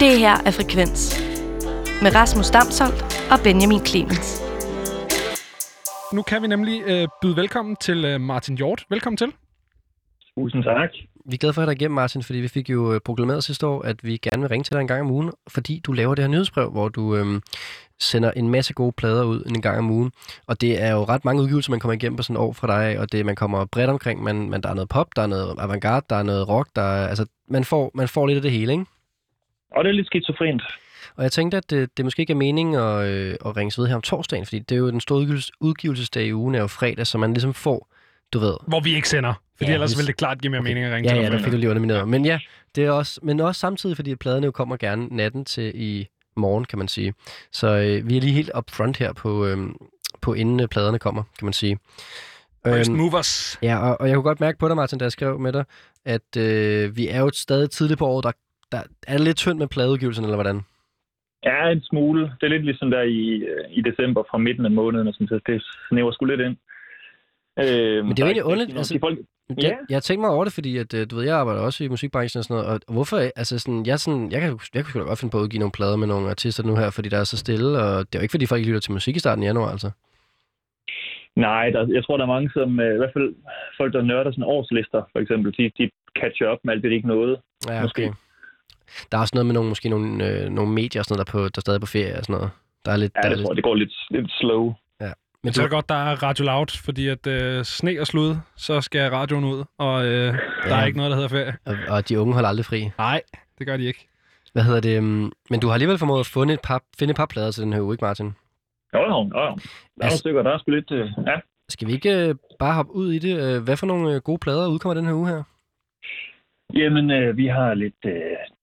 Det her er Frekvens med Rasmus Damsholdt og Benjamin Clemens. Nu kan vi nemlig øh, byde velkommen til øh, Martin Hjort. Velkommen til. Tusind tak. Vi er glade for at have dig igennem, Martin, fordi vi fik jo øh, proklameret sidste år, at vi gerne vil ringe til dig en gang om ugen, fordi du laver det her nyhedsbrev, hvor du øhm, sender en masse gode plader ud en gang om ugen. Og det er jo ret mange udgivelser, man kommer igennem på sådan et år fra dig, og det, man kommer bredt omkring. Man, man, der er noget pop, der er noget avantgarde, der er noget rock, der er, altså, man får, man får lidt af det hele, ikke? Og det er lidt skizofrent. Og jeg tænkte, at det, det måske ikke er meningen at, øh, at ringe ved her om torsdagen, fordi det er jo den store udgivelses, udgivelsesdag i ugen, er jo fredag, så man ligesom får, du ved... Hvor vi ikke sender. Fordi Ja, ellers hvis- ville det klart give mere Okay. mening at ringe Ja, til ja, dig. der fik du lige undermineret. Men ja, det er også, men også samtidig, fordi pladerne jo kommer gerne natten til i morgen, kan man sige. Så øh, vi er lige helt up front her på, øh, på inden øh, pladerne kommer, kan man sige. First Øhm, movers. ja, og, og jeg kunne godt mærke på dig, Martin, da jeg skrev med dig, at øh, vi er jo stadig tidligt på året, der, der er det lidt tyndt med pladeudgivelsen, eller hvordan? Ja, en smule. Det er lidt ligesom der i, øh, i december fra midten af måneden, og sådan, så det snæver sgu lidt ind. Øh, Men det er jo egentlig underligt, altså- folk, Jeg, Ja. jeg tænker mig over det, fordi at, øh, du ved, jeg arbejder også i musikbranchen og sådan noget, og hvorfor, altså sådan, jeg, sådan, jeg, kan, jeg kunne da godt finde på at udgive nogle plader med nogle artister nu her, fordi der er så stille, og det er jo ikke, fordi folk lytter til musik i starten af januar, altså. nej, der, jeg tror, der er mange, som øh, i hvert fald folk, der nørder sådan årslister, for eksempel, de, de catcher op med alt det, de ikke nåede. Ja, Måske. Der er også noget med nogle, måske nogle, øh, nogle medier og sådan noget, der, på, der stadig er på ferie og sådan noget. Der er lidt... Ja, der er det lidt tror jeg, det går lidt, lidt slow. men Så er det godt, der er Radio Loud, fordi at øh, sne og slud, så skal radioen ud, og øh, der er ikke noget, der hedder ferie. og, og de unge holder aldrig fri. Nej, det gør de ikke. Hvad hedder det? Um, men du har alligevel formået at finde et par, finde et par plader til den her uge, ikke Martin? Jo, jo, jo. Der er Altså- stykker, der er sgu lidt... Øh, ja. Skal vi ikke øh, bare hoppe ud i det? Øh, Hvad for nogle øh, gode plader udkommer den her uge her? Jamen, øh, vi har lidt øh,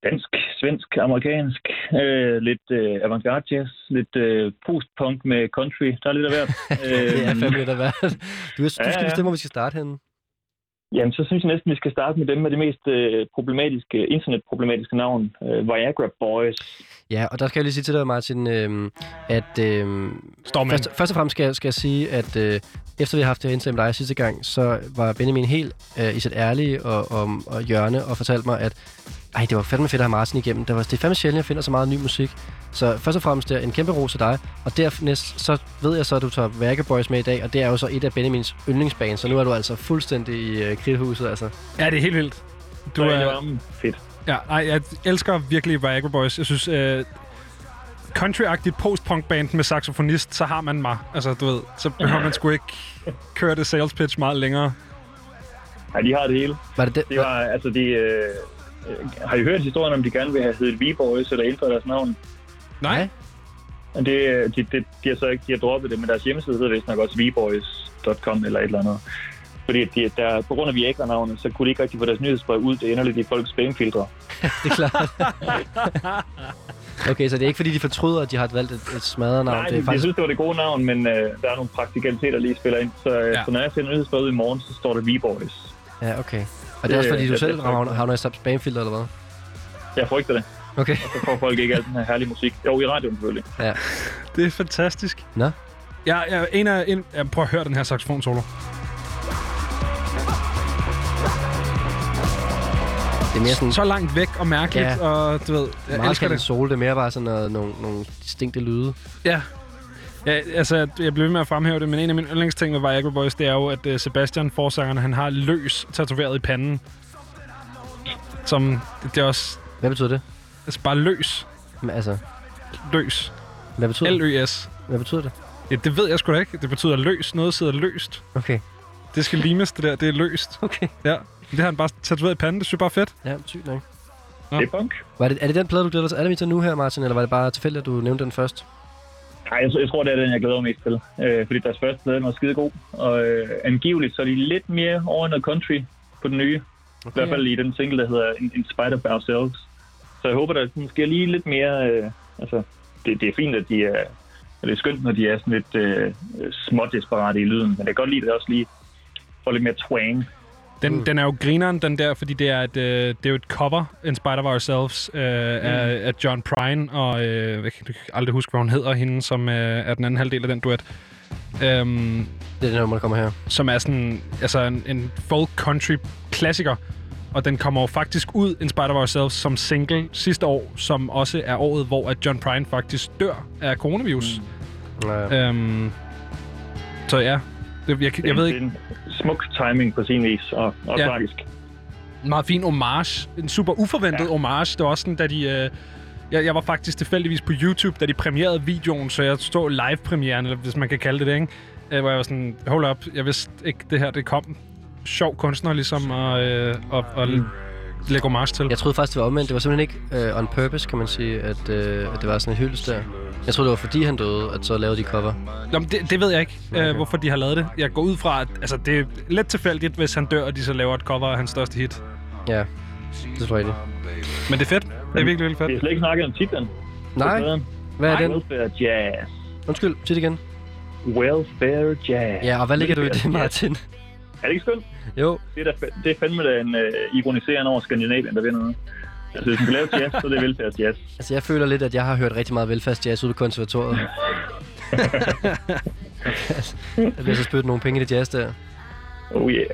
dansk, svensk, amerikansk, øh, lidt øh, avantgarde jazz, lidt øh, postpunk med country. Der er lidt af hvert. det er Øhm, fandme lidt af hvert. Du, du skal Ja, ja. bestemme, hvor vi skal starte henne. Jamen, så synes jeg næsten, vi skal starte med dem med det mest øh, problematiske, internetproblematiske navn. Øh, Viagra Boys. Ja, og der skal jeg lige sige til dig, Martin, øh, at øh, Står man. først, først og fremmest skal, jeg- skal jeg sige, at øh, efter vi har haft det her indslag med dig sidste gang, så var Benjamin helt øh, i sit ærlige og, og, og hjørne og fortalte mig, at ej, det var fandme fedt at have Martin igennem. Det, var, det er fandme sjældent, jeg finder så meget ny musik. Så først og fremmest der, en kæmpe ros til dig. Og dernæst, så ved jeg så, at du tager Værke Boys med i dag, og det er jo så et af Benjamins yndlingsbane, så nu er du altså fuldstændig i øh, kridthuset, altså. Ja, det er helt vildt. Du er... Fedt. Ja, nej, jeg elsker virkelig Viagra Boys. Jeg synes, øh, country-agtigt post-punk-band med saxofonist, så har man mig. Altså, du ved, så behøver man sgu ikke køre det sales pitch meget længere. Ja, de har det hele. Var det det? Det var, altså, de, øh, har I hørt historien om, de gerne vil have heddet V-Boys, eller ændret deres navn? Nej. Og det, øh, de, de, de, har så ikke de har droppet det, men deres hjemmeside hedder vist nok også vboys.com eller et eller andet. Fordi de, der, på grund af Viagra-navnet, så kunne de ikke rigtig få deres nyhedsbrev ud. Det ender lidt i folks spamfiltre. det er klart. okay, så det er ikke fordi, de fortryder, at de har valgt et, et smadret navn. Nej, det er de, faktisk... de synes, det var det gode navn, men øh, der er nogle praktikaliteter, der lige spiller ind. Så, øh, Ja. ja. så når jeg sender nyhedsbrevet ud i morgen, så står det V-Boys. Ja, okay. Og det er også Det- fordi, du det- selv havner, havner i spamfilter, eller hvad? Jeg frygter det. Okay. Så får folk ikke al den her herlige musik. Jo, i radioen selvfølgelig. Det er fantastisk. Nå. Ja, jeg, en af, en, ja, prøv at høre den her saxofon-solo. Det er mere sådan... Så langt væk og mærkeligt, Ja. og du ved, jeg meget elsker det. sol, det er mere bare sådan noget, nogle, nogle distinkte lyde. Ja. Ja, altså, jeg bliver ved med at fremhæve det, men en af mine yndlingsting med Viagra Boys, det er jo, at uh, Sebastian, forsangeren, han har løs tatoveret i panden. Som, det er også, Hvad betyder det? altså bare løs. Men, altså, Løs. hvad betyder det? L-Ø-S. Hvad betyder det? Ja, det ved jeg sgu da ikke. Det betyder løs. Noget sidder løst. Okay. Det skal limes, det der. Det er løst. Okay. Ja. Det har han bare tatoveret i panden. Det synes jeg bare er fedt. Ja, sygt nok. Nå. Det er punk. Var det, er det den plade, du glæder dig til allermest til nu her, Martin, eller var det bare tilfældigt, at du nævnte den først? Nej, jeg, jeg tror, det er den, jeg glæder mig mest til. Øh, fordi deres første plade den var skide god. Og øh, angiveligt, så er de lidt mere over noget country på den nye. I hvert fald i den single, der hedder In, In Spite of Ourselves. Så jeg håber, der sker lige lidt mere... Øh, altså, det, det er fint, at de er... Og det er skønt, når de er sådan lidt øh, småt desperate i lyden. Men jeg kan godt lide, at det også lige får lidt mere twang. Den, Mm. den er jo grineren, den der, fordi det er, et, øh, det er jo et cover, In Spite of Ourselves, øh, mm. af, af John Prine, og øh, jeg kan aldrig huske, hvad hun hedder, hende, som øh, er den anden halvdel af den duet. Øhm, Det er den nummer, der kommer her. som er sådan, altså en, en folk country klassiker. Og den kommer jo faktisk ud, In Spite of Ourselves, som single sidste år, som også er året, hvor at John Prine faktisk dør af coronavirus. Mm. Ja. Øhm, så ja, det, jeg, jeg ved ikke, Det er en smuk timing på sin vis, og, og Ja. tragisk. en meget fin homage. En super uforventet ja. Homage. Det var også sådan, da de... Øh, jeg, jeg var faktisk tilfældigvis på YouTube, da de premierede videoen, så jeg stod live-premieren, eller hvis man kan kalde det det, ikke? Øh, hvor jeg var sådan, hold up, jeg vidste ikke, det her det kom. Sjov kunstner ligesom, og, øh, og, og mm. lægge homage til. Jeg troede faktisk, det var omvendt. Det var simpelthen ikke uh, on purpose, kan man sige, at, uh, at det var sådan en hyldest der. Jeg troede, det var fordi han døde, at så lavede de cover. Nå, men det, det ved jeg ikke, okay. øh, hvorfor de har lavet det. Jeg går ud fra, at altså, det er lidt tilfældigt, hvis han dør, og de så laver et cover af hans største hit. Ja, det tror jeg det. Men det er fedt. Det er virkelig, virkelig Vi har fedt. slet ikke snakket om titlen. Nej, hvad er den? Welfare Jazz. Undskyld, sig det igen. Welfare Jazz. Ja, og hvad ligger du i det, Martin? Jazz. Er det ikke skønt? Jo, Det er, da, det er fandme da en uh, ironiserende over Skandinavien, der vinder noget. Altså, hvis vi skal lave jazz, så er det velfærd jazz. altså jeg føler lidt, at jeg har hørt rigtig meget velfærdsjazz ude på konservatoriet. der bliver så spyttet nogle penge i det jazz der. Oh yeah.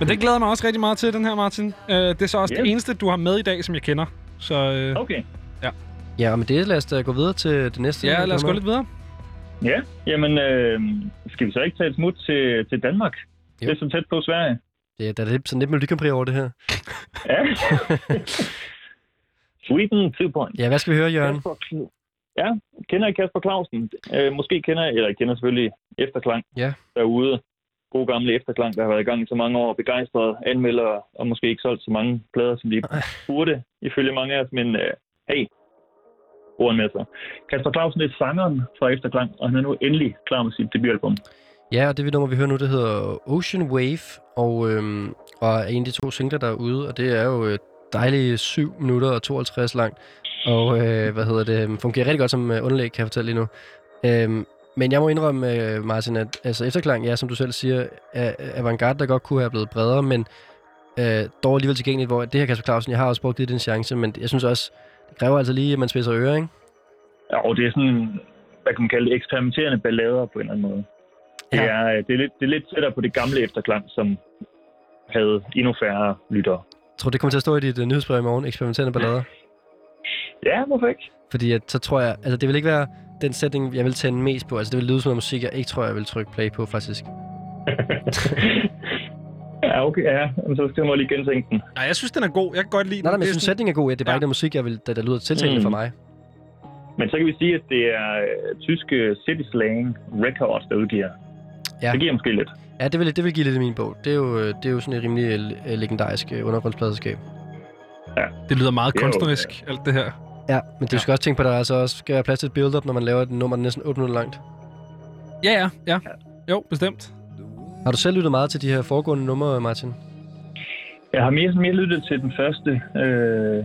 Men det glæder jeg mig også rigtig meget til, den her, Martin. Øh, det er så også Ja. det eneste, du har med i dag, som jeg kender. Så øh, Okay. Ja, og med det lad os da gå videre til det næste. ja, lad os gå lidt videre. Ja, jamen, øh, skal vi så ikke tage et smut til, til Danmark? Jo. Det er så tæt på Sverige. Det er, der er lidt, sådan lidt Melodi Grand Prix over det her. Ja. Sweden 2 point. Ja, hvad skal vi høre, Jørgen? Kasper Ja, kender I Kasper Clausen? Øh, måske kender jeg, eller jeg kender selvfølgelig Efterklang Ja. derude. God gamle Efterklang, der har været i gang i så mange år. Begejstrede anmeldere, og måske ikke solgt så mange plader, som de burde, ifølge mange af os. Men øh, hey, ordene med sig. Kasper Clausen er sangeren fra Efterklang, og han er nu endelig klar med sit debutalbum. Ja, og det vi nummer, vi hører nu, det hedder Ocean Wave, og, øhm, og er en af de to singler, der er ude, og det er jo øh, dejlige 7 minutter og 52 langt, og øh, hvad hedder det, øhm, fungerer rigtig godt som øh, underlæg, kan jeg fortælle lige nu. Øhm, men jeg må indrømme, øh, Martin, at altså, efterklang, ja, som du selv siger, er avantgarde, der godt kunne have blevet bredere, men øh, dog alligevel tilgængeligt, hvor det her Kasper Clausen, jeg har også brugt lidt en chance, men jeg synes også, det kræver altså lige, at man spidser ører, ikke? Ja, og det er sådan, hvad kan man kalde det, eksperimenterende ballader på en eller anden måde. Det, Ja. er, øh, det, er, lidt, det er lidt tættere på det gamle Efterklang, som havde endnu færre lyttere. Jeg tror, det kommer til at stå i dit uh, nyhedsbrev i morgen, eksperimenterende ballader. Ja, hvorfor ikke? Fordi at, så tror jeg, altså det vil ikke være den sætning, jeg vil tænde mest på. Altså det vil lyde som noget musik, jeg ikke tror, jeg vil trykke play på, faktisk. Ja, okay, ja. Men så skal jeg lige gentænke den. Nej, jeg synes, den er god. Jeg kan godt lide Nej, nej, den. men jeg Det er synes, sætningen er god. Ja, det er bare Ja. ikke den musik, jeg vil, der, der lyder tiltalende Mm. for mig. Men så kan vi sige, at det er øh, tyske City Slang Records, der udgiver. Ja. Det giver måske lidt. Ja, det vil, det vil give lidt i min bog. Det er jo, det er jo sådan et rimelig øh, legendarisk øh, undergrundspladeskab. Det lyder meget Det er jo, kunstnerisk, alt det her. Ja, men du Ja. skal også tænke på, at der altså også skal være plads til et build-up, når man laver et nummer, der er næsten 8 minutter langt. Ja, ja, ja. Jo, bestemt. Har du selv lyttet meget til de her foregående numre, Martin? Jeg har mere, mere lyttet til den første, øh,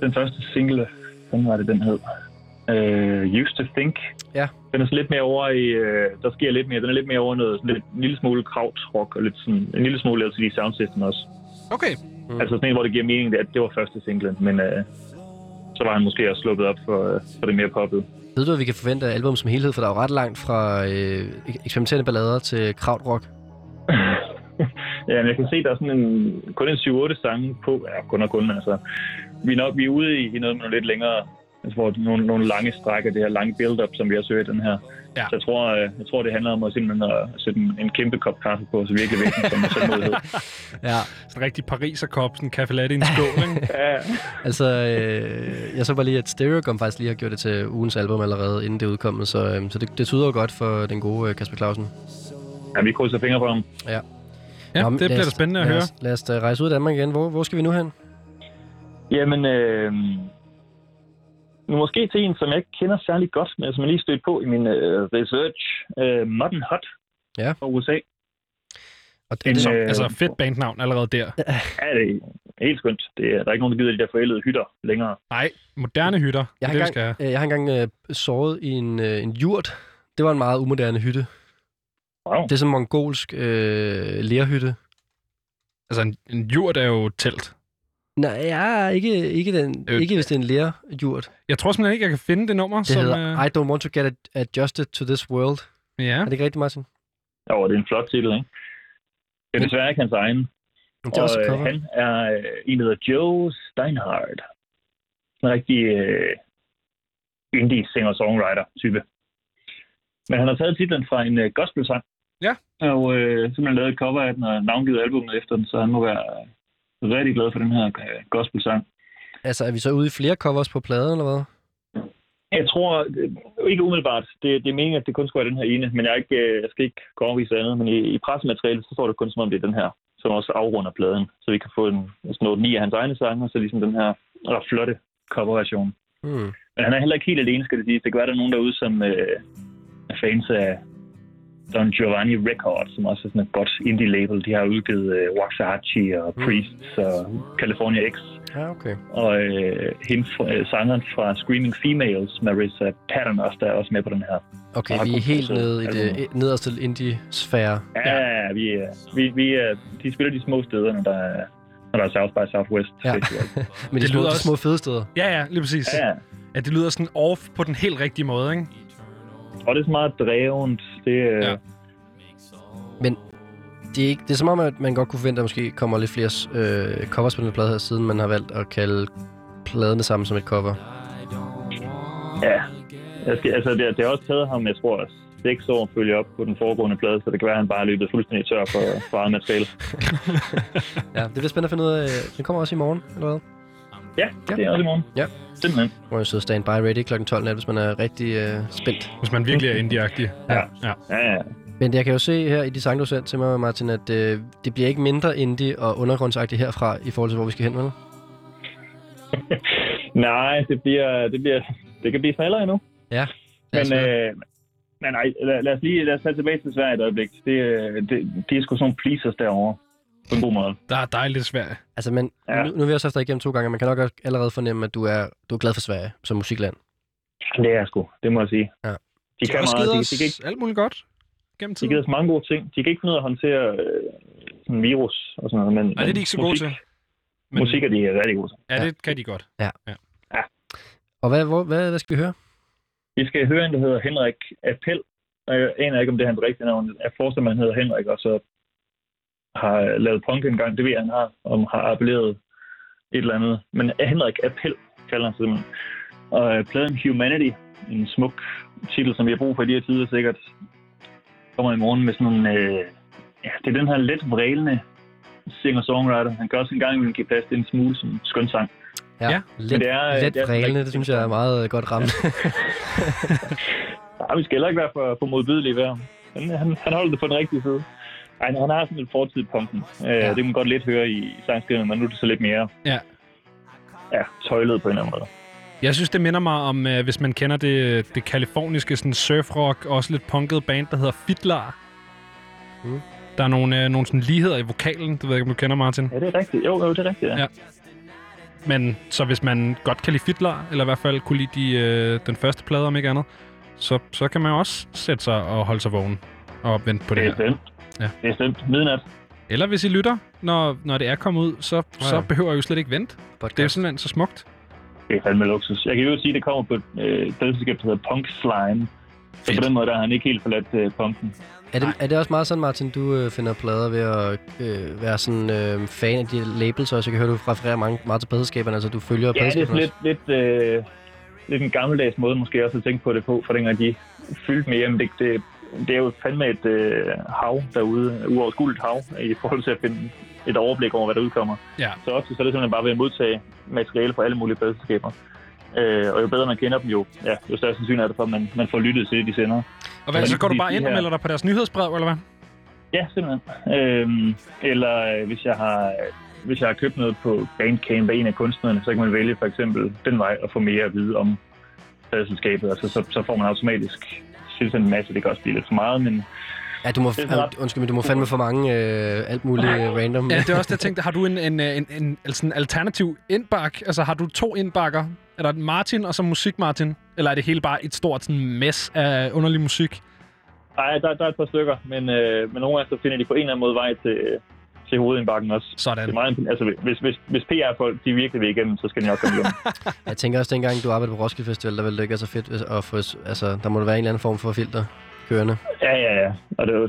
den første single. Hvordan var det, den hed? Øh, Used to Think. Ja. Den er så lidt mere over i, øh, der sker lidt mere, den er lidt mere over noget, sådan lidt, en lille smule krautrock og lidt sådan, en lille smule LCD Sound System også. Okay. Mm. Altså sådan en, hvor det giver mening, at det var første singlen, men øh, så var han måske også sluppet op for, øh, for det mere poppet. Ved du, at vi kan forvente af album som helhed? For der er jo ret langt fra øh, eksperimenterende ballader til krautrock. Ja, men jeg kan se, der er sådan en, kun en 7-8 sange på. Ja, kun og kun, altså. Vi er nok vi er ude i, i noget med noget lidt længere, altså, hvor nogle, nogle lange stræk af det her lange build-up, som vi har søgt den her. Ja. Så jeg tror, øh, jeg tror, det handler om at simpelthen at sætte en, en kæmpe kop kaffe på, så virkelig væk som. Ja, Sådan en rigtig pariserkop, sådan en kaffe latte i en skål, ikke? Ja, altså, øh, jeg så bare lige, at Stereogum faktisk lige har gjort det til ugens album allerede, inden det er udkommet, så, øh, så det, det tyder jo godt for den gode øh, Kasper Clausen. ja, vi krydser fingre på ham. Ja, Nå, det lad bliver os- da spændende at lad høre. Os, lad os da rejse ud af Danmark igen. Hvor, hvor skal vi nu hen? Jamen, øh, nu måske til en, som jeg ikke kender særlig godt, men som jeg lige stødte på i min øh, research. Øh, Modern Hot Ja. fra USA. Og En, det, Så, øh, altså, fedt bandnavn allerede der. Ja, det er helt skønt. Det er, der er ikke nogen, der gider de der forældede hytter længere. Nej, moderne hytter. Det jeg, er har det, skal engang, have. øh, jeg har engang øh, sovet i en, øh, en jurt. Det var en meget umoderne hytte. Wow. Det er sådan en mongolsk øh, lerhytte. Altså, en, en jurt er jo telt. Nej, ja, ikke, ikke, den, Øh, ikke hvis det er en lerjurt. Jeg tror simpelthen ikke, jeg kan finde det nummer, Det som... hedder øh, I Don't Want to Get Adjusted to This World. Ja. Er det ikke rigtigt, Martin? Jo, det er en flot titel, ikke? Det er desværre ikke hans egen. Det er også og øh, han er øh, en, der hedder Joe Steinhardt. En rigtig øh, indie singer-songwriter-type. Men han har taget titlen fra en øh, gospel-sang. Ja. Og øh, simpelthen lavet et cover af den og navngivet albumet efter den, så han må være rigtig glad for den her øh, gospel-sang. Altså, er vi så ude i flere covers på pladen, eller hvad? Jeg tror øh, ikke umiddelbart. Det, det er meningen, at det kun skal være den her ene, men jeg, er ikke, øh, jeg skal ikke gå overvise andet. Men i, i pressematerialet, så står det kun som om det er den her, som også afrunder pladen. Så vi kan få en, sådan noget ni af hans egne sange, og så ligesom den her ret flotte coverversion. Hmm. Men han er heller ikke helt alene, skal det sige. Det kan være, der er nogen derude, som øh, er fans af Don Giovanni Records, som også er sådan et godt indie-label. De har udgivet øh, Waxahachie og Mm. Priests og California X. Ja, okay. Og øh, hende, fra- øh, sangeren fra Screaming Females, Marissa Patton, også, der er også med på den her. Okay, vi er helt nede i det albumet. nederste indie-sfære. Ja, ja. vi, er, vi, vi er, de spiller de små steder, når der er, når der er South by Southwest Ja. Festival. Men de Det små, lyder de også- små fede steder. Ja, ja, lige præcis. Ja, ja. Ja, det lyder sådan off på den helt rigtige måde, ikke? Og det er så meget drevent. Det, øh, Ja. Men det er, ikke, det er som om, at man godt kunne forvente, at der måske kommer lidt flere øh, covers på den her plade her, siden man har valgt at kalde pladen det samme som et cover. ja. Jeg skal, altså, det, det har også taget ham, jeg tror, seks år at følge op på den foregående plade, så det kan være, at han bare er løbet fuldstændig tør for, for eget materiale. Ja, det bliver spændende at finde ud af. Den kommer også i morgen, eller hvad? Ja, det er også i morgen. Ja. Simpelthen. Hvor jeg sidder standby ready kl. 12 nat, hvis man er rigtig øh, spændt. Hvis man virkelig er indie-agtig. Ja. ja. Ja, ja. Men jeg kan jo se her i de sange, du sendte til mig, Martin, at øh, det bliver ikke mindre indie og undergrundsagtigt herfra, i forhold til, hvor vi skal hen, vel? Nej, det bliver, det bliver, det kan blive smallere endnu. Ja. Men, øh, men nej, lad, lad, os lige lad os tage tilbage til Sverige et øjeblik. Det, øh, det, de er sgu sådan pleasers derovre. På en god måde. Der er dejligt svært. altså men Ja. nu, nu har vi også haft dig igennem to gange, og man kan nok også allerede fornemme, at du er, du er glad for Sverige som musikland. Det er jeg sgu, det må jeg sige. Ja. De, De kan meget, de, de, kan ikke, alt muligt godt gennem de tiden. giver os mange gode ting. De kan ikke finde ud af at håndtere øh, sådan virus og sådan noget. Men, Nej, det er de ikke så gode musik, til. Men... Musik er de rigtig gode til. Ja, det kan de godt. Og hvad, hvor, hvad, hvad skal vi høre? Vi skal høre en, der hedder Henrik Appel. Og jeg aner ikke, om det er hans rigtige navn. Jeg forestiller mig, han hedder Henrik, og så har lavet punk engang. Det ved jeg, han har. Og har appelleret et eller andet. Men Henrik Appel kalder han sig simpelthen. Og øh, pladen Humanity, en smuk titel, som vi har brug for i de her tider sikkert, kommer i morgen med sådan en... Øh, ja, det er den her let vrælende singer-songwriter. Han kan også en gang imellem give plads til en smule som skøn sang. Ja, Let, det er- let det er vrælende, det synes jeg er meget øh, godt ramt. Ja, vi skal heller ikke være for, for modbydelige ved ham. Han, han, han holder det på den rigtige side. Ej, han har sådan en fortid i punken. Øh, Ja. Det kan man godt lidt høre i, i sangskrivningen, men nu er det så lidt mere Ja. ja, tøjlet på en eller anden måde. Jeg synes, det minder mig om, øh, hvis man kender det, det kaliforniske sådan surfrock, også lidt punket band, der hedder Fitlar. Mm. Der er nogle, øh, nogle sådan ligheder i vokalen, det ved jeg ikke, om du kender, Martin. Ja, det er rigtigt. Jo, jo det er rigtigt, ja. Ja. Men så hvis man godt kan lide Fitlar, eller i hvert fald kunne lide de, øh, den første plade, om ikke andet, så, så kan man jo også sætte sig og holde sig vågen og vente på det Det er her. stemt. Ja. Det er stemt. Midnat. Eller hvis I lytter, når, når det er kommet ud, så, så ja. behøver I jo slet ikke vente. Det er jo simpelthen så smukt. Det er fandme luksus. Jeg kan jo sige, at det kommer på et øh, pladselskab, der hedder Punk Slime. Så Fedt. på den måde der har han ikke helt forladt øh, punken. Er det, er det også meget sådan, Martin, du øh, finder plader ved at øh, være sådan øh, fan af de labels også? Jeg kan høre, du refererer mange, meget til pladselskaberne, altså du følger Ja, det er lidt, lidt, øh, lidt en gammeldags måde måske også at tænke på det på, for dengang de fyldte mere. Men det, det, det er jo fandme et øh, hav derude, uoverskueligt hav, i forhold til at finde et overblik over, hvad der udkommer. Ja. Så ofte så er det simpelthen bare ved at modtage materiale fra alle mulige pladselskaber. Øh, og jo bedre man kender dem, jo, ja, jo større sandsynlighed er det for, at man, man får lyttet til det, de sender. Og hvad, så lige går du bare ind og melder dig på deres nyhedsbrev, eller hvad? Ja, simpelthen. Øhm, eller øh, hvis jeg har hvis jeg har købt noget på Bandcamp af en af kunstnerne, så kan man vælge for eksempel den vej at få mere at vide om pladselskabet. Altså, så, så får man automatisk tilsendt en masse. Det kan også blive lidt for meget, men Ja, du må, øh, undskyld, men du må fandme for mange øh, alt muligt øh, random. Ja, det er også det, jeg tænkte. Har du en, en, en, en, altså en alternativ indbak? Altså, har du to indbakker? Er der Martin og så musik Martin? Eller er det hele bare et stort sådan, mess af underlig musik? ej, der, der er et par stykker. Men, øh, men nogle gange så finder de på en eller anden måde vej til, til hovedindbakken også. Det Sådan. er meget, altså, hvis, hvis, hvis PR-folk de virkelig vil igennem, så skal de nok komme igennem. Jeg tænker også, dengang du arbejdede på Roskilde Festival, der ville det ikke være så fedt at få... Altså, der må være en eller anden form for filter kørende. ja, ja, ja. Og det, er jo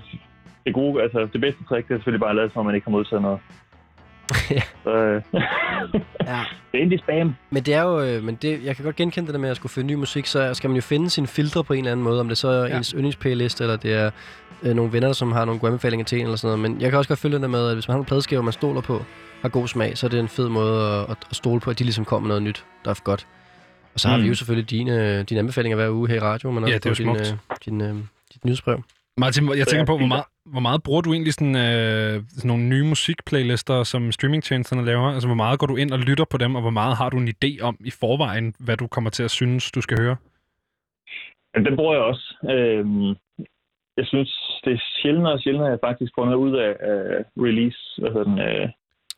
det gode, altså det bedste trick, det er selvfølgelig bare at lade som om, man ikke har modtaget noget. Ja. Så, øh, Ja. det er indie spam. Men det er jo, øh, men det, jeg kan godt genkende det der med at skulle finde ny musik, så skal man jo finde sine filtre på en eller anden måde, om det så er Ja. ens yndlingsplaylist, eller det er øh, nogle venner, som har nogle gode anbefalinger til en eller sådan noget. Men jeg kan også godt følge det med, at hvis man har nogle pladeskiver, man stoler på, har god smag, så er det en fed måde at, at, stole på, at de ligesom kommer med noget nyt, der er godt. Og så har Mm. vi jo selvfølgelig dine, dine anbefalinger hver uge her i radio, men også Ja, det er din, smukt. øh, din, øh, dit nyhedsbrev. Martin, jeg tænker på, hvor meget, hvor meget bruger du egentlig sådan, øh, sådan nogle nye musikplaylister, som streamingtjenesterne laver? Altså, hvor meget går du ind og lytter på dem, og hvor meget har du en idé om i forvejen, hvad du kommer til at synes, du skal høre? Men den bruger jeg også. Øhm, jeg synes, det er sjældnere og sjældnere, at jeg faktisk får noget ud af uh, release, hvad hedder den, uh,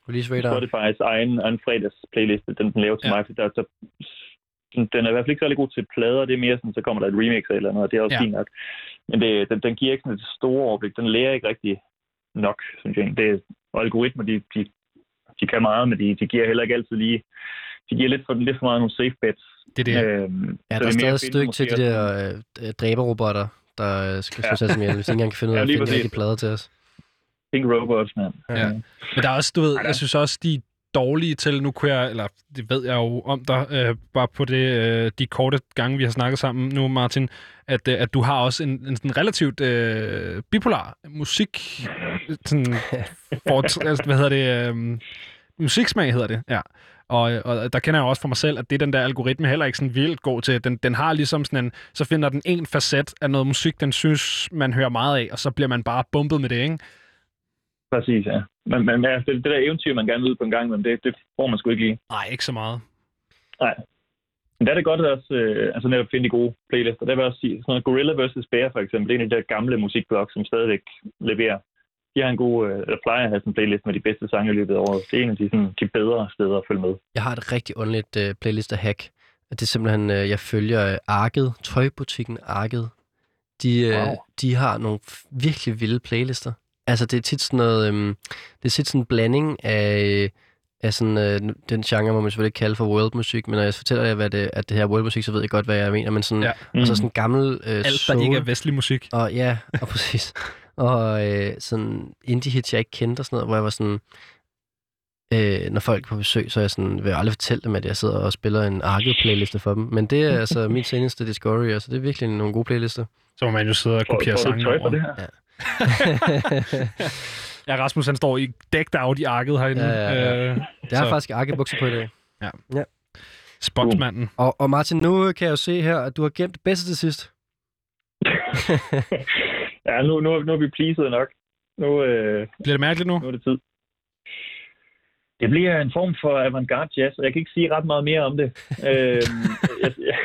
Release radar. Spotify's egen, egen fredags playliste, den, den laver til Ja. mig. For der, der, den den er i hvert fald ikke særlig god til plader. Det er mere sådan, så kommer der et remix eller noget, og det er også Ja. fint nok. Men det, den, den giver ikke sådan et store overblik. Den lærer ikke rigtig nok, synes jeg. Det, algoritmer, de, de, de kan meget, men de, de giver heller ikke altid lige... De giver lidt for, lidt for meget nogle safe bets. Det er det. Øhm, Ja, så der er stadig et stykke til de der øh, dræberrobotter, der øh, skal slå Ja. sig ihjel, hvis de ikke engang kan finde ud af Ja, at finde rigtige plader til os. Pink Robots, mand. Ja. Men der er også, du ved, jeg synes også, de dårlige til, nu kunne jeg, eller det ved jeg jo om dig, øh, bare på det, øh, de korte gange, vi har snakket sammen nu, Martin, at, øh, at du har også en, en sådan relativt øh, bipolar musik, sådan, for, altså, hvad hedder det, øh, musiksmag hedder det, ja. Og, og der kender jeg også for mig selv, at det den der algoritme heller ikke sådan vildt god til. Den, den har ligesom sådan en, så finder den en facet af noget musik, den synes, man hører meget af, og så bliver man bare bumpet med det, ikke? Præcis, ja. Men, men ja, det, det der eventyr, man gerne vil ud på en gang, men det, det får man sgu ikke lige. Nej, ikke så meget. Nej. Men der er det godt at også, øh, altså netop finde de gode playlister. Der vil jeg også sige, sådan noget Gorilla vs. Bear for eksempel, det er en af de der gamle musikblog, som stadigvæk leverer. De har en god, øh, eller plejer at have sådan en playlist med de bedste sange i løbet af året. Det er en af de, sådan, de bedre steder at følge med. Jeg har et rigtig underligt uh, playlist-hack. Det er simpelthen, uh, jeg følger Arket, tøjbutikken Arket. De, uh, Wow. de har nogle virkelig vilde playlister. Altså, det er tit sådan noget, um, det er tit sådan en blanding af, af sådan, uh, den genre, må man selvfølgelig ikke kalde for world-musik, men når jeg fortæller jer, hvad det, at det her er world-musik, så ved jeg godt, hvad jeg mener, men sådan, Ja. ja. og så sådan gammel uh, Alt, soul, der ikke er vestlig musik. og ja, og præcis. Og øh, sådan indie hits, jeg ikke kendte og sådan noget, hvor jeg var sådan, øh, når folk er på besøg, så er jeg sådan, vil jeg aldrig fortælle dem, at jeg sidder og spiller en arket playliste for dem. Men det er altså min seneste Discovery, altså det er virkelig nogle gode playlister. Så må man jo sidde og kopiere sange over. det her? Ja. Ja, Rasmus han står i dækket out i arket herinde. Ja, ja, ja. Øh, Det har Så- faktisk arket bukser på i dag. Sponsmanden. Og, og Martin, nu kan jeg jo se her, at du har gemt bedste til sidst. ja, nu, nu, nu er vi pleased nok. Nu, øh, Bliver det mærkeligt nu? nu er det tid. Det bliver en form for avantgarde jazz, og jeg kan ikke sige ret meget mere om det. øhm, jeg, jeg,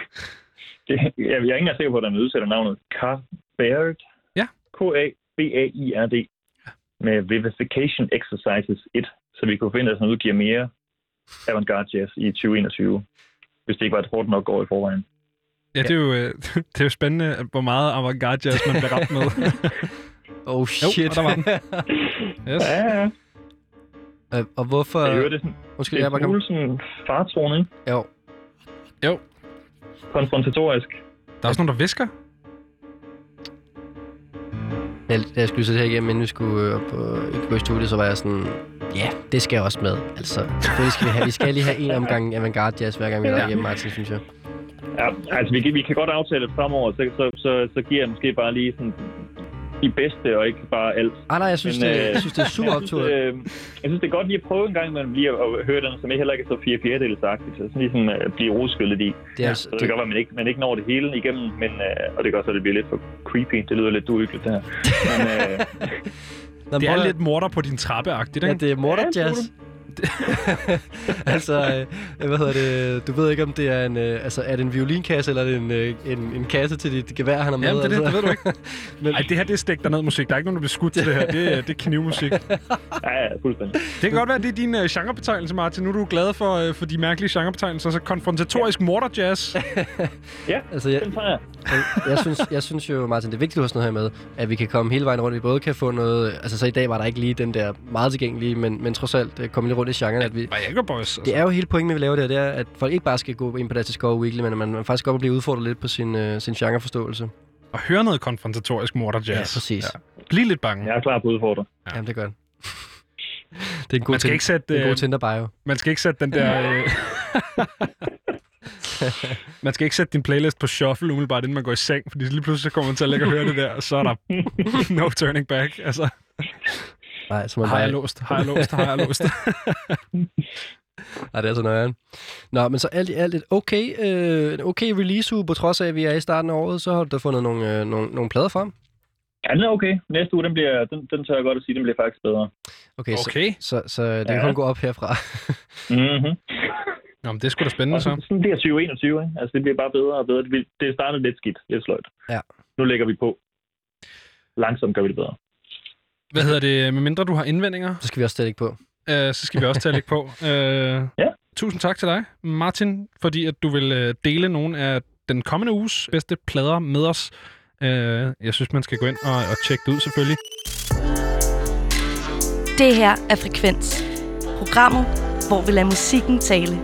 det jeg, jeg er ikke engang sikker på, at der udsætter navnet Carbaird. Ja. K-A-B-A-I-R-D. Med Vivification Exercises 1. Så vi kunne finde, at han udgiver mere avantgarde jazz i 2021. Hvis det ikke var et hårdt nok år i forvejen. Ja, det er jo, øh, det er jo spændende, hvor meget avantgarde jazz man bliver ramt med. Oh Jo, shit. og der var den. Yes. Ja, ja. Øh, og hvorfor... Jeg hører det sådan, Undskyld, det jeg er bare en kom... smule sådan fartone, ikke? Jo. Jo, Konfrontatorisk. der er også nogen, der visker. Da da jeg skulle sætte her igennem, inden vi skulle øh, op gå i studiet, så var jeg sådan, ja, det skal også med. Altså, selvfølgelig skal vi have, vi skal lige have en omgang avantgarde jazz, hver gang vi er Ja. igennem, Martin, synes jeg. Ja, altså vi, kan- vi kan godt aftale, at fremover, så, så, så, så giver jeg måske bare lige sådan de bedste, og ikke bare alt. Ah, nej, jeg synes, Men, det, øh, jeg synes, det er super jeg synes, optur. øh, jeg synes, det er godt lige at prøve en gang, man lige at, at høre den, som ikke heller ikke er så fire fjerdedels så sådan ligesom uh, blive rodskyllet i. Det er, altså, Så det kan godt være, at man ikke, man ikke når det hele igennem, men, uh, og det kan også være, at det bliver lidt for creepy. Det lyder lidt uhyggeligt, det her. Men, Nå, Det er at- lidt morter på din trappe-agtigt, Ja, ikke? det er morter Ja, jazz. altså, øh, hvad hedder det? Du ved ikke, om det er en, øh, altså, er det en violinkasse, eller er det en, øh, en, en kasse til dit gevær, han har med? Jamen, det er det, altså. det ved du ikke. Men, Ej, det her, det er dig ned musik. Der er ikke nogen, der bliver skudt til det her. Det, er- det er knivmusik. ja, ja, fuldstændig. Det kan godt være, at det er din uh, genrebetegnelse, Martin. Nu er du glad for, uh, for de mærkelige genrebetegnelser. Så konfrontatorisk morter jazz. Ja, altså, jeg, den jeg. jeg, synes, jeg synes jo, Martin, det er vigtigt, at du har sådan noget her med, at vi kan komme hele vejen rundt. Vi både kan få noget... Altså, så i dag var der ikke lige den der meget tilgængelige, men, men trods alt øh, komme lidt rundt i genren, at vi... Var Boys. Altså. Det er jo hele pointen med, at vi laver det her, det er, at folk ikke bare skal gå ind på deres Discover Weekly, men at man, man faktisk godt blive udfordret lidt på sin, øh, sin genreforståelse. Og høre noget konfrontatorisk morter jazz. Ja, præcis. Ja. Bliv lidt bange. Jeg er klar på at udfordre. Ja. Ja. Jamen, det er godt. Det er en god, Man skal ikke sætte, det er en god øh, Tinder-bio. Man skal ikke sætte den der... Øh... man skal ikke sætte din playlist på shuffle umiddelbart, inden man går i seng, fordi lige pludselig så kommer man til at lægge og høre det der, og så er der no turning back. Altså, Nej, så man har jeg bare... låst, har jeg låst, har jeg låst. Nej, det er så nøjeren. Nå, men så alt i alt et okay, øh, en okay release uge, på trods af, at vi er i starten af året, så har du da fundet nogle, øh, nogle, nogle plader frem. Ja, den er okay. Næste uge, den, bliver, den, den tør jeg godt at sige, den bliver faktisk bedre. Okay, Okay. Så, så, så det kan Ja. kun gå op herfra. Mm-hmm. Nå, men det er sgu da spændende så. sådan, sådan bliver 2021, ikke? Altså, det bliver bare bedre og bedre. Det startede lidt skidt, lidt sløjt. Ja. Nu lægger vi på. Langsomt gør vi det bedre. Hvad hedder det? Med mindre du har indvendinger, Så skal vi også stadig på. øh, så skal vi også tage lidt på. Øh, Ja. Tusind tak til dig, Martin, fordi at du vil øh, dele nogle af den kommende uges bedste plader med os. Øh, jeg synes, man skal gå ind og, og tjekke det ud selvfølgelig. Det her er Frekvens. Programmet, hvor vi lader musikken tale.